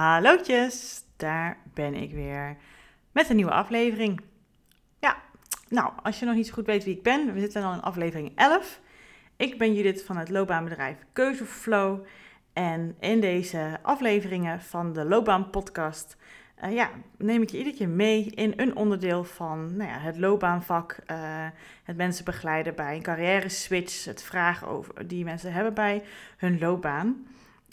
Hallootjes, daar ben ik weer met een nieuwe aflevering. Ja, nou, als je nog niet zo goed weet wie ik ben, we zitten al in aflevering 11. Ik ben Judith van het loopbaanbedrijf Keuzeflow. En in deze afleveringen van de Loopbaanpodcast uh, ja, neem ik je iedere keer mee in een onderdeel van nou ja, het loopbaanvak. Uh, het mensen begeleiden bij een carrière switch. Het vragen over die mensen hebben bij hun loopbaan.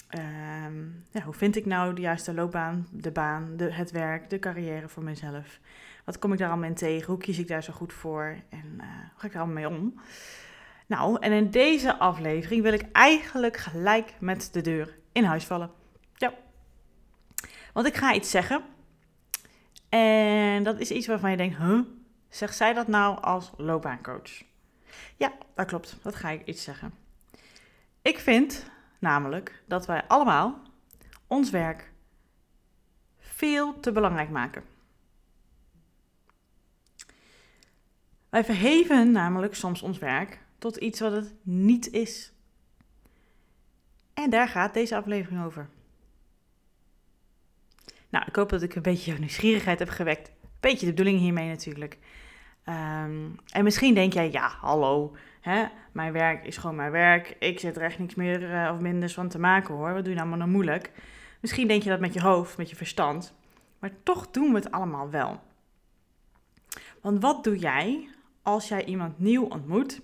Ehm, ja, hoe vind ik nou de juiste loopbaan, de baan, de, het werk, de carrière voor mezelf? Wat kom ik daar allemaal in tegen? Hoe kies ik daar zo goed voor? En uh, hoe ga ik daar allemaal mee om? Nou, en in deze aflevering wil ik eigenlijk gelijk met de deur in huis vallen. Ja. Want ik ga iets zeggen. En dat is iets waarvan je denkt, huh? Zegt zij dat nou als loopbaancoach? Ja, dat klopt. Dat ga ik iets zeggen. Ik vind Namelijk dat wij allemaal ons werk veel te belangrijk maken. Wij verheven namelijk soms ons werk tot iets wat het niet is. En daar gaat deze aflevering over. Nou, ik hoop dat ik een beetje jouw nieuwsgierigheid heb gewekt. Beetje de bedoeling hiermee natuurlijk. Um, en misschien denk jij, ja, hallo, hè, mijn werk is gewoon mijn werk. Ik zit er echt niks meer uh, of minder van te maken hoor. Wat doe je nou maar nou moeilijk? Misschien denk je dat met je hoofd, met je verstand. Maar toch doen we het allemaal wel. Want wat doe jij als jij iemand nieuw ontmoet?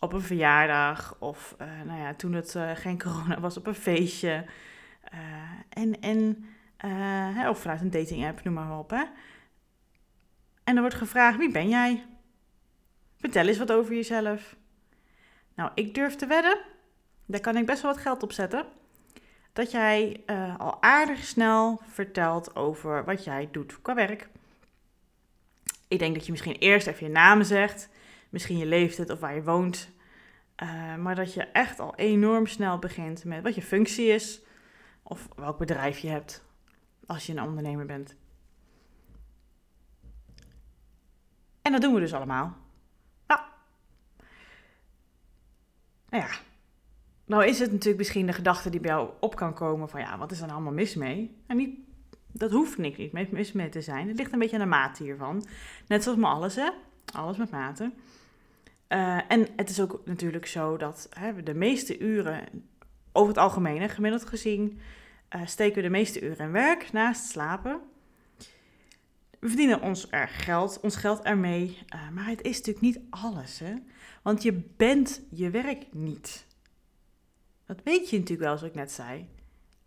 Op een verjaardag of uh, nou ja, toen het uh, geen corona was, op een feestje. en, en, of vanuit een dating app, noem maar op. Hè? En er wordt gevraagd: wie ben jij? Vertel eens wat over jezelf. Nou, ik durf te wedden, daar kan ik best wel wat geld op zetten, dat jij uh, al aardig snel vertelt over wat jij doet qua werk. Ik denk dat je misschien eerst even je naam zegt, misschien je leeftijd of waar je woont. Uh, maar dat je echt al enorm snel begint met wat je functie is of welk bedrijf je hebt als je een ondernemer bent. En dat doen we dus allemaal. Nou, nou ja, nou is het natuurlijk misschien de gedachte die bij jou op kan komen van ja, wat is er nou allemaal mis mee? En niet, dat hoeft niks niet mis mee te zijn. Het ligt een beetje aan de mate hiervan. Net zoals met alles, hè? Alles met mate. Uh, en het is ook natuurlijk zo dat hè, de meeste uren, over het algemeen, gemiddeld gezien, uh, steken we de meeste uren in werk naast slapen. We verdienen ons er geld, ons geld ermee. Uh, maar het is natuurlijk niet alles, hè? Want je bent je werk niet. Dat weet je natuurlijk wel, zoals ik net zei.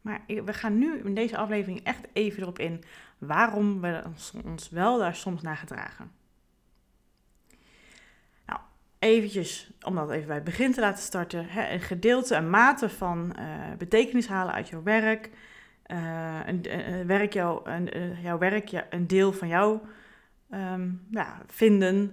Maar we gaan nu in deze aflevering echt even erop in waarom we ons wel daar soms naar gedragen. Nou, eventjes, om dat even bij het begin te laten starten. Hè, een gedeelte, een mate van uh, betekenis halen uit jouw werk uh, een, een, werk jou, een, jouw werk een deel van jou um, ja, vinden.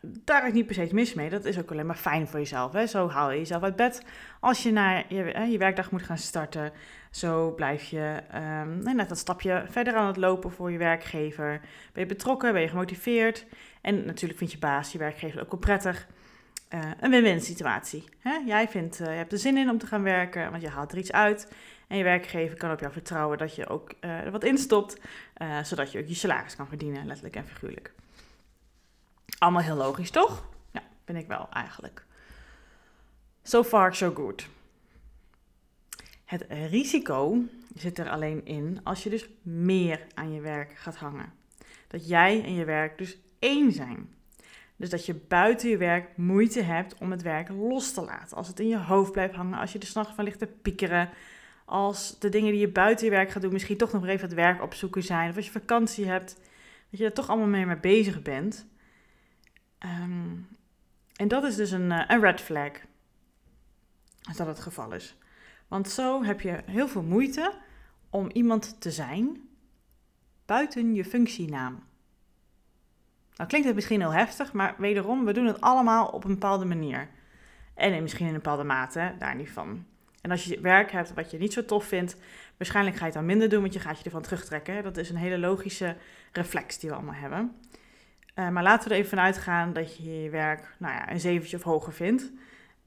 Daar is niet per se mis mee. Dat is ook alleen maar fijn voor jezelf. Hè? Zo haal je jezelf uit bed. Als je naar je, je werkdag moet gaan starten, zo blijf je um, net dat stapje verder aan het lopen voor je werkgever. Ben je betrokken, ben je gemotiveerd. En natuurlijk vindt je baas, je werkgever ook wel prettig. Een win-win situatie. Hè? Jij vindt, je hebt er zin in om te gaan werken, want je haalt er iets uit. En je werkgever kan op jou vertrouwen dat je ook uh, er wat instopt, uh, zodat je ook je salaris kan verdienen, letterlijk en figuurlijk. Allemaal heel logisch, toch? Ja, vind ik wel eigenlijk. So far, so good. Het risico zit er alleen in als je dus meer aan je werk gaat hangen. Dat jij en je werk dus één zijn. Dus dat je buiten je werk moeite hebt om het werk los te laten. Als het in je hoofd blijft hangen, als je er s'nachts van ligt te piekeren, als de dingen die je buiten je werk gaat doen misschien toch nog even het werk opzoeken zijn. Of als je vakantie hebt, dat je er toch allemaal mee, mee bezig bent. Um, en dat is dus een, uh, een red flag. Als dat het geval is. Want zo heb je heel veel moeite om iemand te zijn buiten je functienaam. Nou klinkt het misschien heel heftig, maar wederom, we doen het allemaal op een bepaalde manier. En misschien in een bepaalde mate, daar niet van. En als je werk hebt wat je niet zo tof vindt, waarschijnlijk ga je het dan minder doen, want je gaat je ervan terugtrekken. Dat is een hele logische reflex die we allemaal hebben. Eh, maar laten we er even vanuit gaan dat je je werk nou ja, een zeventje of hoger vindt.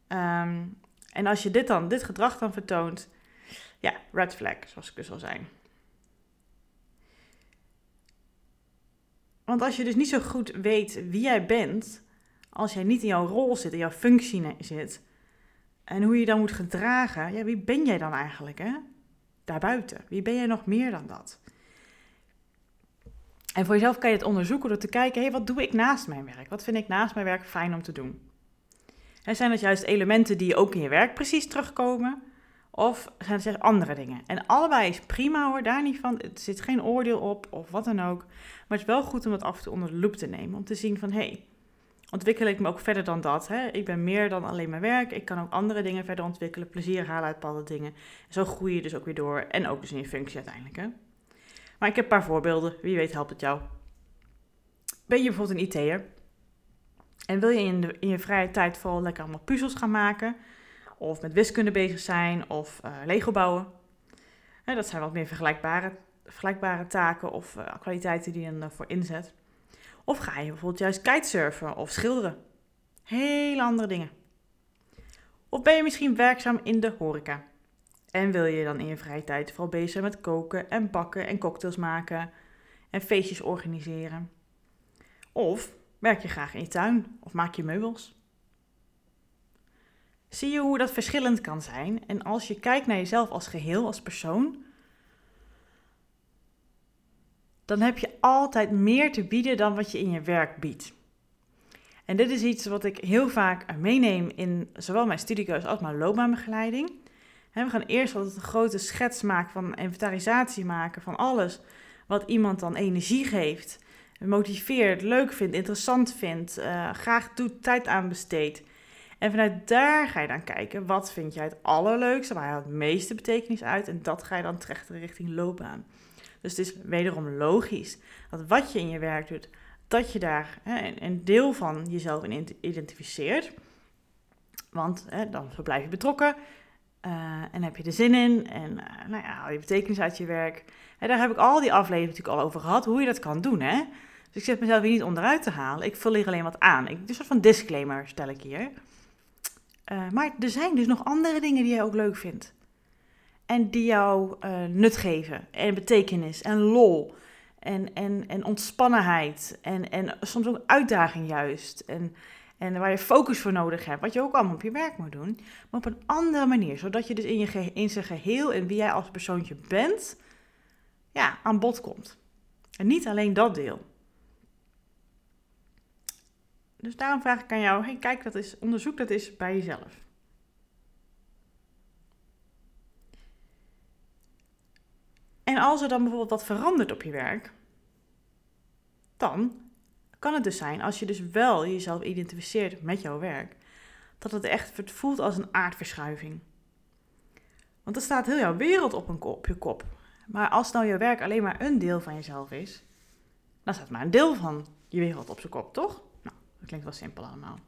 Ehm, en als je dit, dan, dit gedrag dan vertoont, ja, red flag, zoals ik dus al zei. Want als je dus niet zo goed weet wie jij bent, als jij niet in jouw rol zit, in jouw functie zit, en hoe je dan moet gedragen, ja, wie ben jij dan eigenlijk, hè? Daarbuiten. Wie ben jij nog meer dan dat? En voor jezelf kan je het onderzoeken door te kijken, hé, hey, wat doe ik naast mijn werk? Wat vind ik naast mijn werk fijn om te doen? En zijn dat juist elementen die ook in je werk precies terugkomen? Of zijn het andere dingen? En allebei is prima hoor, daar niet van. Er zit geen oordeel op of wat dan ook. Maar het is wel goed om het af en toe onder de loep te nemen. Om te zien van, hé, hey, ontwikkel ik me ook verder dan dat? Hè? Ik ben meer dan alleen mijn werk. Ik kan ook andere dingen verder ontwikkelen. Plezier halen uit bepaalde dingen. En zo groei je dus ook weer door. En ook dus in je functie uiteindelijk. Hè? Maar ik heb een paar voorbeelden. Wie weet helpt het jou. Ben je bijvoorbeeld een IT'er? En wil je in, de, in je vrije tijd vooral lekker allemaal puzzels gaan maken? Of met wiskunde bezig zijn? Of uh, Lego bouwen? dat zijn wat meer vergelijkbare, vergelijkbare taken of uh, kwaliteiten die je dan voor inzet. Of ga je bijvoorbeeld juist kitesurfen of schilderen? Hele andere dingen. Of ben je misschien werkzaam in de horeca? En wil je dan in je vrije tijd vooral bezig zijn met koken en bakken en cocktails maken en feestjes organiseren? Of werk je graag in je tuin of maak je meubels? Zie je hoe dat verschillend kan zijn? En als je kijkt naar jezelf als geheel, als persoon, dan heb je altijd meer te bieden dan wat je in je werk biedt. En dit is iets wat ik heel vaak meeneem in zowel mijn studiecursus als mijn loopbaanbegeleiding. We gaan eerst altijd een grote schets maken van inventarisatie maken van alles wat iemand dan energie geeft, motiveert, leuk vindt, interessant vindt, uh, graag doet, tijd aan besteedt. En vanuit daar ga je dan kijken, wat vind jij het allerleukste, waar je het meeste betekenis uit en dat ga je dan trechten richting loopbaan. Dus het is wederom logisch dat wat je in je werk doet, dat je daar hè, een deel van jezelf in identificeert. Want hè, dan blijf je betrokken uh, en heb je er zin in en uh, nou ja, je betekenis uit je werk. En daar heb ik al die afleveringen natuurlijk al over gehad, hoe je dat kan doen. Hè? Dus ik zet mezelf hier niet onderuit te halen. Ik vul hier alleen wat aan. Ik, een soort van disclaimer stel ik hier. Uh, maar er zijn dus nog andere dingen die jij ook leuk vindt en die jou uh, nut geven en betekenis en lol en, en, en ontspannenheid en, en soms ook uitdaging juist en, en waar je focus voor nodig hebt, wat je ook allemaal op je werk moet doen, maar op een andere manier, zodat je dus in, je in zijn geheel en wie jij als persoontje bent, ja, aan bod komt. En niet alleen dat deel. Dus daarom vraag ik aan jou, kijk dat is, onderzoek dat eens bij jezelf. En als er dan bijvoorbeeld wat verandert op je werk, dan kan het dus zijn, als je dus wel jezelf identificeert met jouw werk, dat het echt voelt als een aardverschuiving. Want dan staat heel jouw wereld op, een kop, op je kop. Maar als nou je werk alleen maar een deel van jezelf is, dan staat maar een deel van je wereld op zijn kop, toch? Nou, dat klinkt wel simpel allemaal.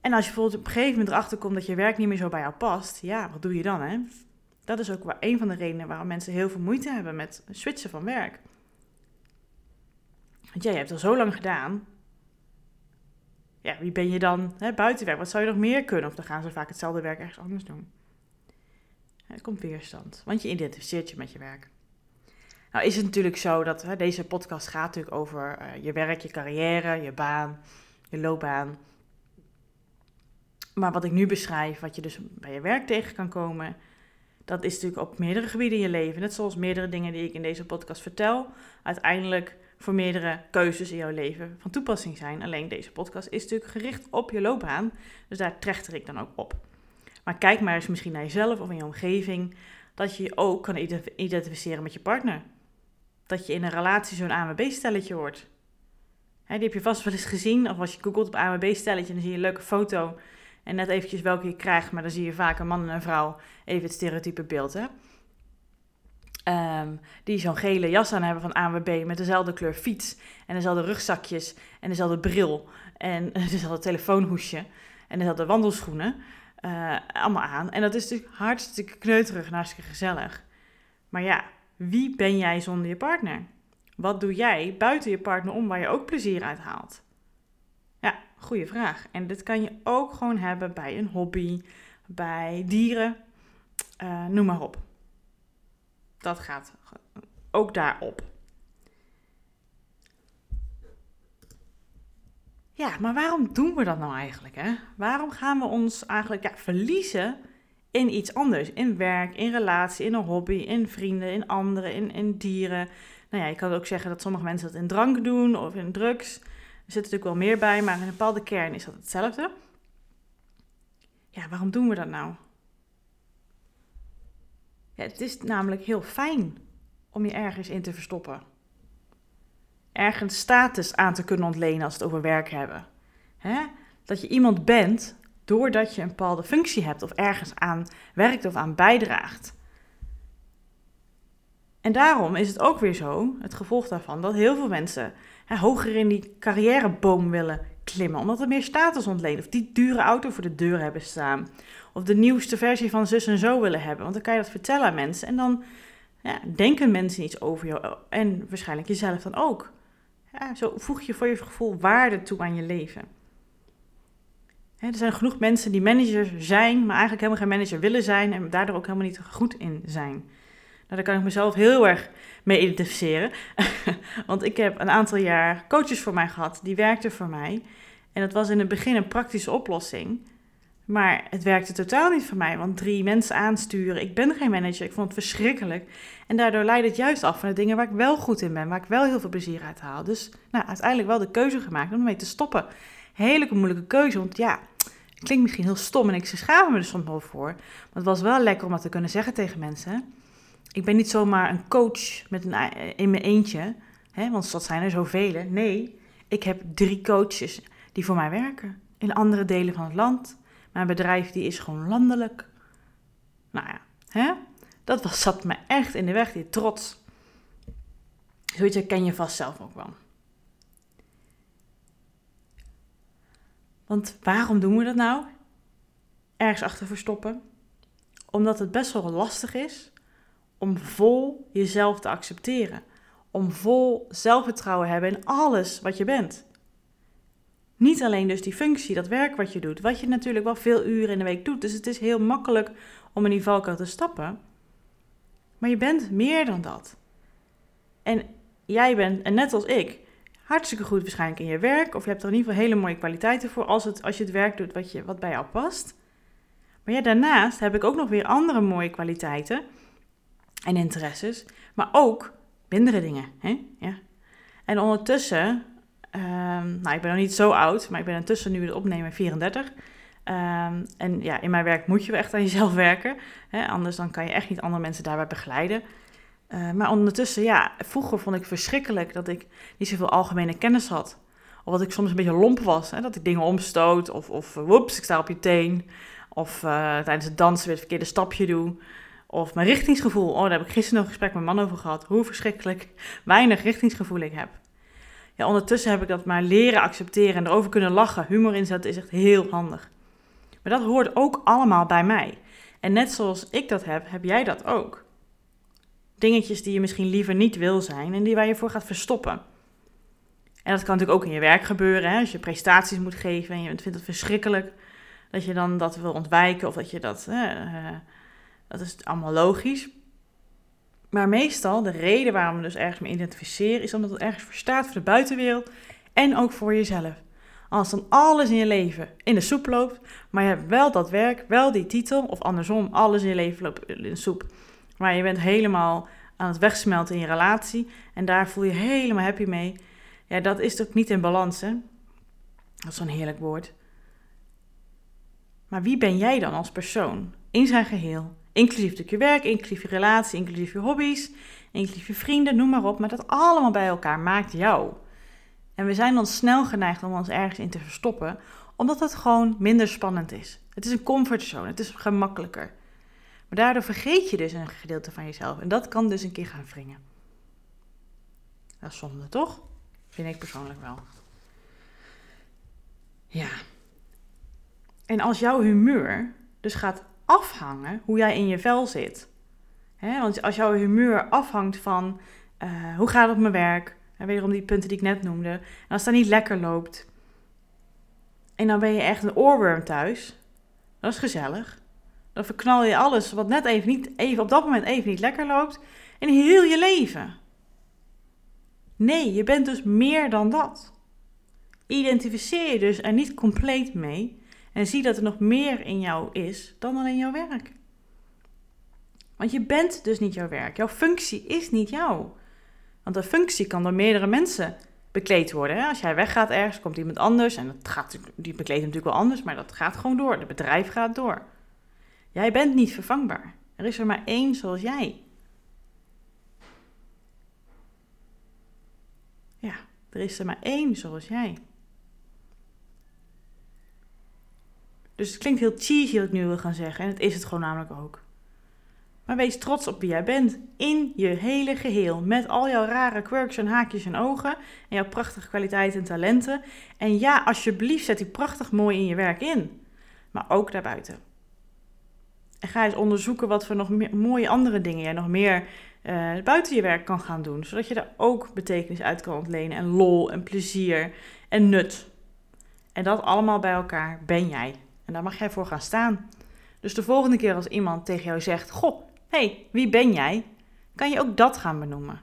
En als je bijvoorbeeld op een gegeven moment erachter komt dat je werk niet meer zo bij jou past, ja, wat doe je dan, hè? Dat is ook een van de redenen waarom mensen heel veel moeite hebben met switchen van werk. Want jij hebt al zo lang gedaan. Ja, wie ben je dan hè, buitenwerk? Wat zou je nog meer kunnen? Of dan gaan ze vaak hetzelfde werk ergens anders doen. Het komt weerstand, want je identificeert je met je werk. Nou is het natuurlijk zo dat hè, deze podcast gaat natuurlijk over uh, je werk, je carrière, je baan, je loopbaan. Maar wat ik nu beschrijf, wat je dus bij je werk tegen kan komen, dat is natuurlijk op meerdere gebieden in je leven. Net zoals meerdere dingen die ik in deze podcast vertel, uiteindelijk voor meerdere keuzes in jouw leven van toepassing zijn. Alleen deze podcast is natuurlijk gericht op je loopbaan, dus daar trechter ik dan ook op. Maar kijk maar eens misschien naar jezelf of in je omgeving, dat je je ook kan identificeren met je partner. Dat je in een relatie zo'n AMB-stelletje wordt. die heb je vast wel eens gezien, of als je googelt op AMB-stelletje, dan zie je een leuke foto en net eventjes welke je krijgt, maar dan zie je vaak een man en een vrouw. Even het stereotype beeld, hè. Um, die zo'n gele jas aan hebben van ANWB met dezelfde kleur fiets en dezelfde rugzakjes en dezelfde bril en dezelfde telefoonhoesje en dezelfde wandelschoenen uh, allemaal aan. En dat is natuurlijk hartstikke kneuterig en hartstikke gezellig. Maar ja, wie ben jij zonder je partner? Wat doe jij buiten je partner om waar je ook plezier uit haalt? Goede vraag. En dit kan je ook gewoon hebben bij een hobby, bij dieren, eh, noem maar op. Dat gaat ook daarop. Ja, maar waarom doen we dat nou eigenlijk? Hè? Waarom gaan we ons eigenlijk ja, verliezen in iets anders? In werk, in relatie, in een hobby, in vrienden, in anderen, in, in dieren. Nou ja, je kan ook zeggen dat sommige mensen dat in drank doen of in drugs. Er zit natuurlijk wel meer bij, maar in een bepaalde kern is dat hetzelfde. Ja, waarom doen we dat nou? Ja, het is namelijk heel fijn om je ergens in te verstoppen. Ergens status aan te kunnen ontlenen als we het over werk hebben. Dat je iemand bent doordat je een bepaalde functie hebt of ergens aan werkt of aan bijdraagt. En daarom is het ook weer zo, het gevolg daarvan, dat heel veel mensen hè, hoger in die carrièreboom willen klimmen. Omdat er meer status ontlenen. Of die dure auto voor de deur hebben staan. Of de nieuwste versie van zus en zo willen hebben. Want dan kan je dat vertellen aan mensen. En dan ja, denken mensen iets over jou. En waarschijnlijk jezelf dan ook. Zo voeg je voor je gevoel waarde toe aan je leven. er zijn genoeg mensen die manager zijn, maar eigenlijk helemaal geen manager willen zijn en daardoor ook helemaal niet goed in zijn. Nou, daar kan ik mezelf heel erg mee identificeren. Want ik heb een aantal jaar coaches voor mij gehad, die werkten voor mij. En dat was in het begin een praktische oplossing. Maar het werkte totaal niet voor mij, want drie mensen aansturen. Ik ben geen manager, ik vond het verschrikkelijk. En daardoor leidde het juist af van de dingen waar ik wel goed in ben, waar ik wel heel veel plezier uit haal. Dus nou, uiteindelijk wel de keuze gemaakt om ermee te stoppen. Hele moeilijke keuze, want ja, het klinkt misschien heel stom en ik schaam me er soms wel voor. Maar het was wel lekker om dat te kunnen zeggen tegen mensen ik ben niet zomaar een coach met een, in mijn eentje, hè, want dat zijn er zoveel. Nee, ik heb drie coaches die voor mij werken in andere delen van het land. Mijn bedrijf die is gewoon landelijk. Nou ja, hè? dat was, zat me echt in de weg, die trots. Zoiets herken je vast zelf ook wel. Want waarom doen we dat nou? Ergens achter verstoppen. Omdat het best wel lastig is om vol jezelf te accepteren. Om vol zelfvertrouwen te hebben in alles wat je bent. Niet alleen dus die functie, dat werk wat je doet, wat je natuurlijk wel veel uren in de week doet. Dus het is heel makkelijk om in die valkuil te stappen. Maar je bent meer dan dat. En jij bent, en net als ik, hartstikke goed waarschijnlijk in je werk. Of je hebt er in ieder geval hele mooie kwaliteiten voor als, het, als je het werk doet wat, je, wat bij jou past. Maar ja, daarnaast heb ik ook nog weer andere mooie kwaliteiten en interesses, maar ook mindere dingen. Hè? Ja. En ondertussen, um, nou ik ben nog niet zo oud, maar ik ben intussen nu het opnemen 34. Um, en ja, in mijn werk moet je echt aan jezelf werken, hè? anders dan kan je echt niet andere mensen daarbij begeleiden. Uh, maar ondertussen, ja, vroeger vond ik verschrikkelijk dat ik niet zoveel algemene kennis had. Of dat ik soms een beetje lomp was, hè? dat ik dingen omstoot of, of woeps, ik sta op je teen. Of uh, tijdens het dansen weer het verkeerde stapje doe. Of mijn richtingsgevoel. Oh, daar heb ik gisteren nog een gesprek met mijn man over gehad. Hoe verschrikkelijk weinig richtingsgevoel ik heb. Ja, ondertussen heb ik dat maar leren accepteren en erover kunnen lachen. Humor inzetten is echt heel handig. Maar dat hoort ook allemaal bij mij. En net zoals ik dat heb, heb jij dat ook. Dingetjes die je misschien liever niet wil zijn en die waar je voor gaat verstoppen. En dat kan natuurlijk ook in je werk gebeuren. Hè? Als je prestaties moet geven en je vindt het verschrikkelijk dat je dan dat wil ontwijken of dat je dat uh, dat is allemaal logisch. Maar meestal, de reden waarom we dus ergens mee identificeren, is omdat het ergens voor staat voor de buitenwereld en ook voor jezelf. Als dan alles in je leven in de soep loopt, maar je hebt wel dat werk, wel die titel, of andersom, alles in je leven loopt in de soep. Maar je bent helemaal aan het wegsmelten in je relatie en daar voel je helemaal happy mee. Ja, dat is toch niet in balans, hè? Dat is zo'n heerlijk woord. Maar wie ben jij dan als persoon in zijn geheel? Inclusief je werk, inclusief je relatie, inclusief je hobby's, inclusief je vrienden, noem maar op. Maar dat allemaal bij elkaar maakt jou. En we zijn dan snel geneigd om ons ergens in te verstoppen, omdat het gewoon minder spannend is. Het is een comfortzone, het is gemakkelijker. Maar daardoor vergeet je dus een gedeelte van jezelf. En dat kan dus een keer gaan wringen. Dat is zonde, toch? Vind ik persoonlijk wel. Ja. En als jouw humeur dus gaat afhangen hoe jij in je vel zit. want als jouw humeur afhangt van uh, hoe gaat het op mijn werk, en wederom die punten die ik net noemde, en als dat niet lekker loopt, en dan ben je echt een oorworm thuis, dat is gezellig. Dan verknal je alles wat net even, niet, even op dat moment even niet lekker loopt, in heel je leven. Nee, je bent dus meer dan dat. Identificeer je dus er niet compleet mee en zie dat er nog meer in jou is dan alleen jouw werk. Want je bent dus niet jouw werk. Jouw functie is niet jou. Want een functie kan door meerdere mensen bekleed worden. Als jij weggaat ergens, komt iemand anders. En dat gaat, die bekleedt natuurlijk wel anders, maar dat gaat gewoon door. Het bedrijf gaat door. Jij bent niet vervangbaar. Er is er maar één zoals jij. Ja, er is er maar één zoals jij. Dus het klinkt heel cheesy wat ik nu wil gaan zeggen. En het is het gewoon namelijk ook. Maar wees trots op wie jij bent. In je hele geheel. Met al jouw rare quirks en haakjes en ogen. En jouw prachtige kwaliteiten en talenten. En ja, alsjeblieft, zet die prachtig mooi in je werk in. Maar ook daarbuiten. En ga eens onderzoeken wat voor nog meer, mooie andere dingen jij nog meer uh, buiten je werk kan gaan doen. Zodat je daar ook betekenis uit kan ontlenen. En lol en plezier en nut. En dat allemaal bij elkaar ben jij. En daar mag jij voor gaan staan. Dus de volgende keer als iemand tegen jou zegt: Goh, hey, wie ben jij? Kan je ook dat gaan benoemen.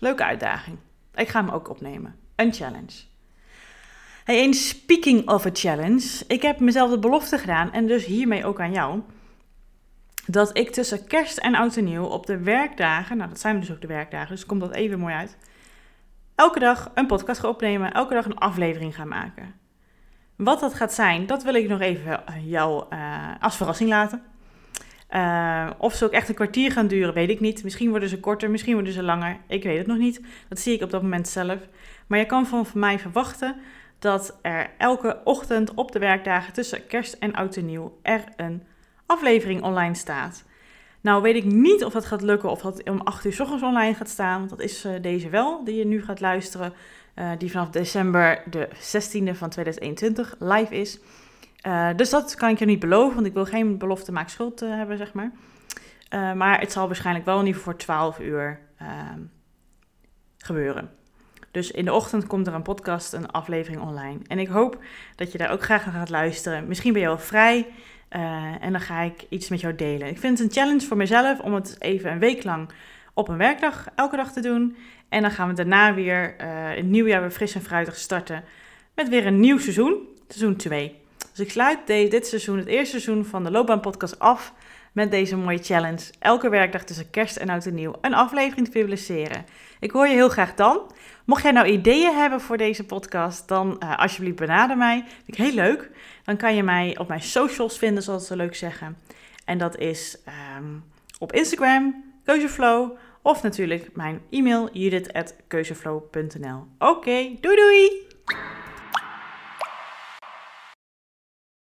Leuke uitdaging. Ik ga hem ook opnemen. Een challenge. Hey, en speaking of a challenge. Ik heb mezelf de belofte gedaan, en dus hiermee ook aan jou. Dat ik tussen kerst en oud en nieuw op de werkdagen, nou dat zijn dus ook de werkdagen, dus komt dat even mooi uit. Elke dag een podcast ga opnemen, elke dag een aflevering ga maken. Wat dat gaat zijn, dat wil ik nog even jou uh, als verrassing laten. Uh, of ze ook echt een kwartier gaan duren, weet ik niet. Misschien worden ze korter, misschien worden ze langer. Ik weet het nog niet. Dat zie ik op dat moment zelf. Maar je kan van, mij verwachten dat er elke ochtend op de werkdagen tussen kerst en oud en nieuw er een aflevering online staat. Nou weet ik niet of dat gaat lukken of dat om 8 uur s ochtends online gaat staan. Dat is deze wel, die je nu gaat luisteren. Uh, die vanaf december de 16e van 2021 live is. Uh, dus dat kan ik je niet beloven, want ik wil geen belofte maak schuld uh, hebben, zeg maar. Maar het zal waarschijnlijk wel in ieder geval voor 12 uur ehm, gebeuren. Dus in de ochtend komt er een podcast, een aflevering online. En ik hoop dat je daar ook graag naar gaat luisteren. Misschien ben je wel vrij en dan ga ik iets met jou delen. Ik vind het een challenge voor mezelf om het even een week lang op een werkdag elke dag te doen. En dan gaan we daarna weer in het nieuwjaar weer fris en fruitig starten met weer een nieuw seizoen, seizoen 2. Dus ik sluit dit seizoen, het eerste seizoen van de Loopbaan af met deze mooie challenge. Elke werkdag tussen kerst en oud en nieuw een aflevering te publiceren. Ik hoor je heel graag dan. Mocht jij nou ideeën hebben voor deze podcast, dan uh, alsjeblieft benader mij. Vind ik heel leuk. Dan kan je mij op mijn socials vinden, zoals ze leuk zeggen. En dat is um, op Instagram, Keuzeflow. Of natuurlijk mijn e-mail judith.keuzeflow.nl. Oké, doei doei!